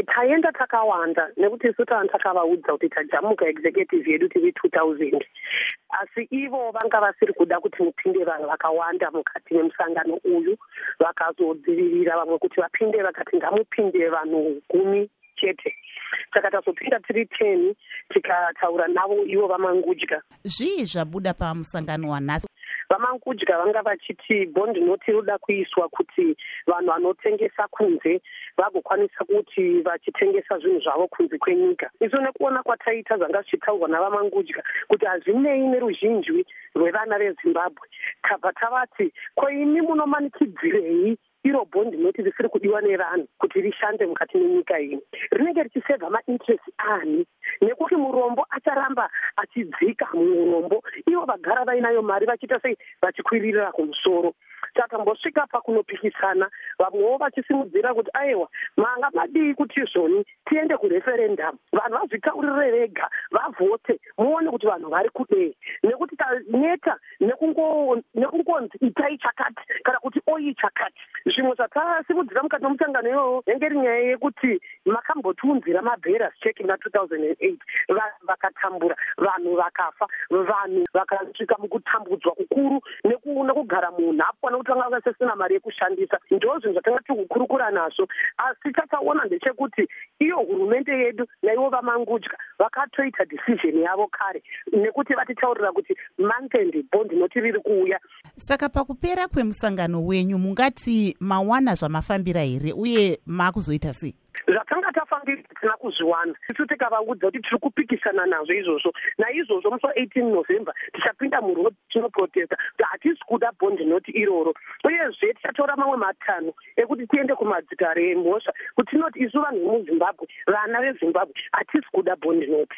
taenda takawanda nekuti isu tava takavaudza kuti tajamuka executive yedu tiri two thousand. Asi ivo vanga vasiri kuda kuti mupinde vanhu vakawanda mukati memusangano uyu vakazodzivirira vamwe kuti vapinde vakati ngamupinde vanhu gumi chete. Saka tazopinda tiri ten tikataura navo ivo vamangudya. Zvii zvabuda pamusangano wanhasi vamangudya vanga vachiti bondi noti roda kuiswa kuti vanhu vanotengesa kunze vagokwanisa kuti vachitengesa zvinhu zvavo kunze kwenyika. Iso nekuona kwataita zvanga zvichitaurwa navamangudya kuti hazvinei neruzhinji rwevana vezimbabwe. Tabva tavati ko imi munomanikidzirei iro bhondi noti risiri kudiwa nevanhu kuti rishande mukati menyika ino rinenge richisevha mainterest ani acharamba achidzika muurombo ivo vagara vainayo mari vachiita sei? Vachikwiririra kumusoro. Saka mbosvika pakunopikisana vamwewo vachisimudzira kuti aiwa manga madii kuti zvoni tiende kureferendamu vanhu vazvitaurire vega vavhote muone kuti vanhu vari kudei. Nekuti taneta nekungonzi itai chakati kana kuti oi chakati zvimwe zvatasimudzira mukati memusangano iwowo yange iri nyaya yekuti makambotiunzira mabheras cheki na two thousand and eight. Vanhu vakatambura vanhu vakafa vanhu vakasvika mukutambudzwa kukuru nekugara munhapwa nekuti vanga vakasisina mari yekushandisa. Ndo zvinhu zvatanga tikukurukura nazvo. Asi chataona ndechekuti iyo hurumende yedu naivo vamangudya vakatoita decision yavo kare nekuti vatitaurira kuti mantend bond noti riri kuuya saka pakupera kwemusangano wenyu mungati mawana zvamafambira here uye makuzoita sei? Zvatanga tafambira tisina kuzviwana. Isu tikavaudza kuti tiri kupikisana nazvo izvozvo. Naizvozvo musi wa18 november tichapinda murod tinoprotesta kuti hatisi kuda bondi noti iroro. Uyezve tichatora mamwe matanho ekuti tiende kumadzitare emhosva. Kuti tinoti isu vanhu vemuzimbabwe vana vezimbabwe hatisi kuda bondi noti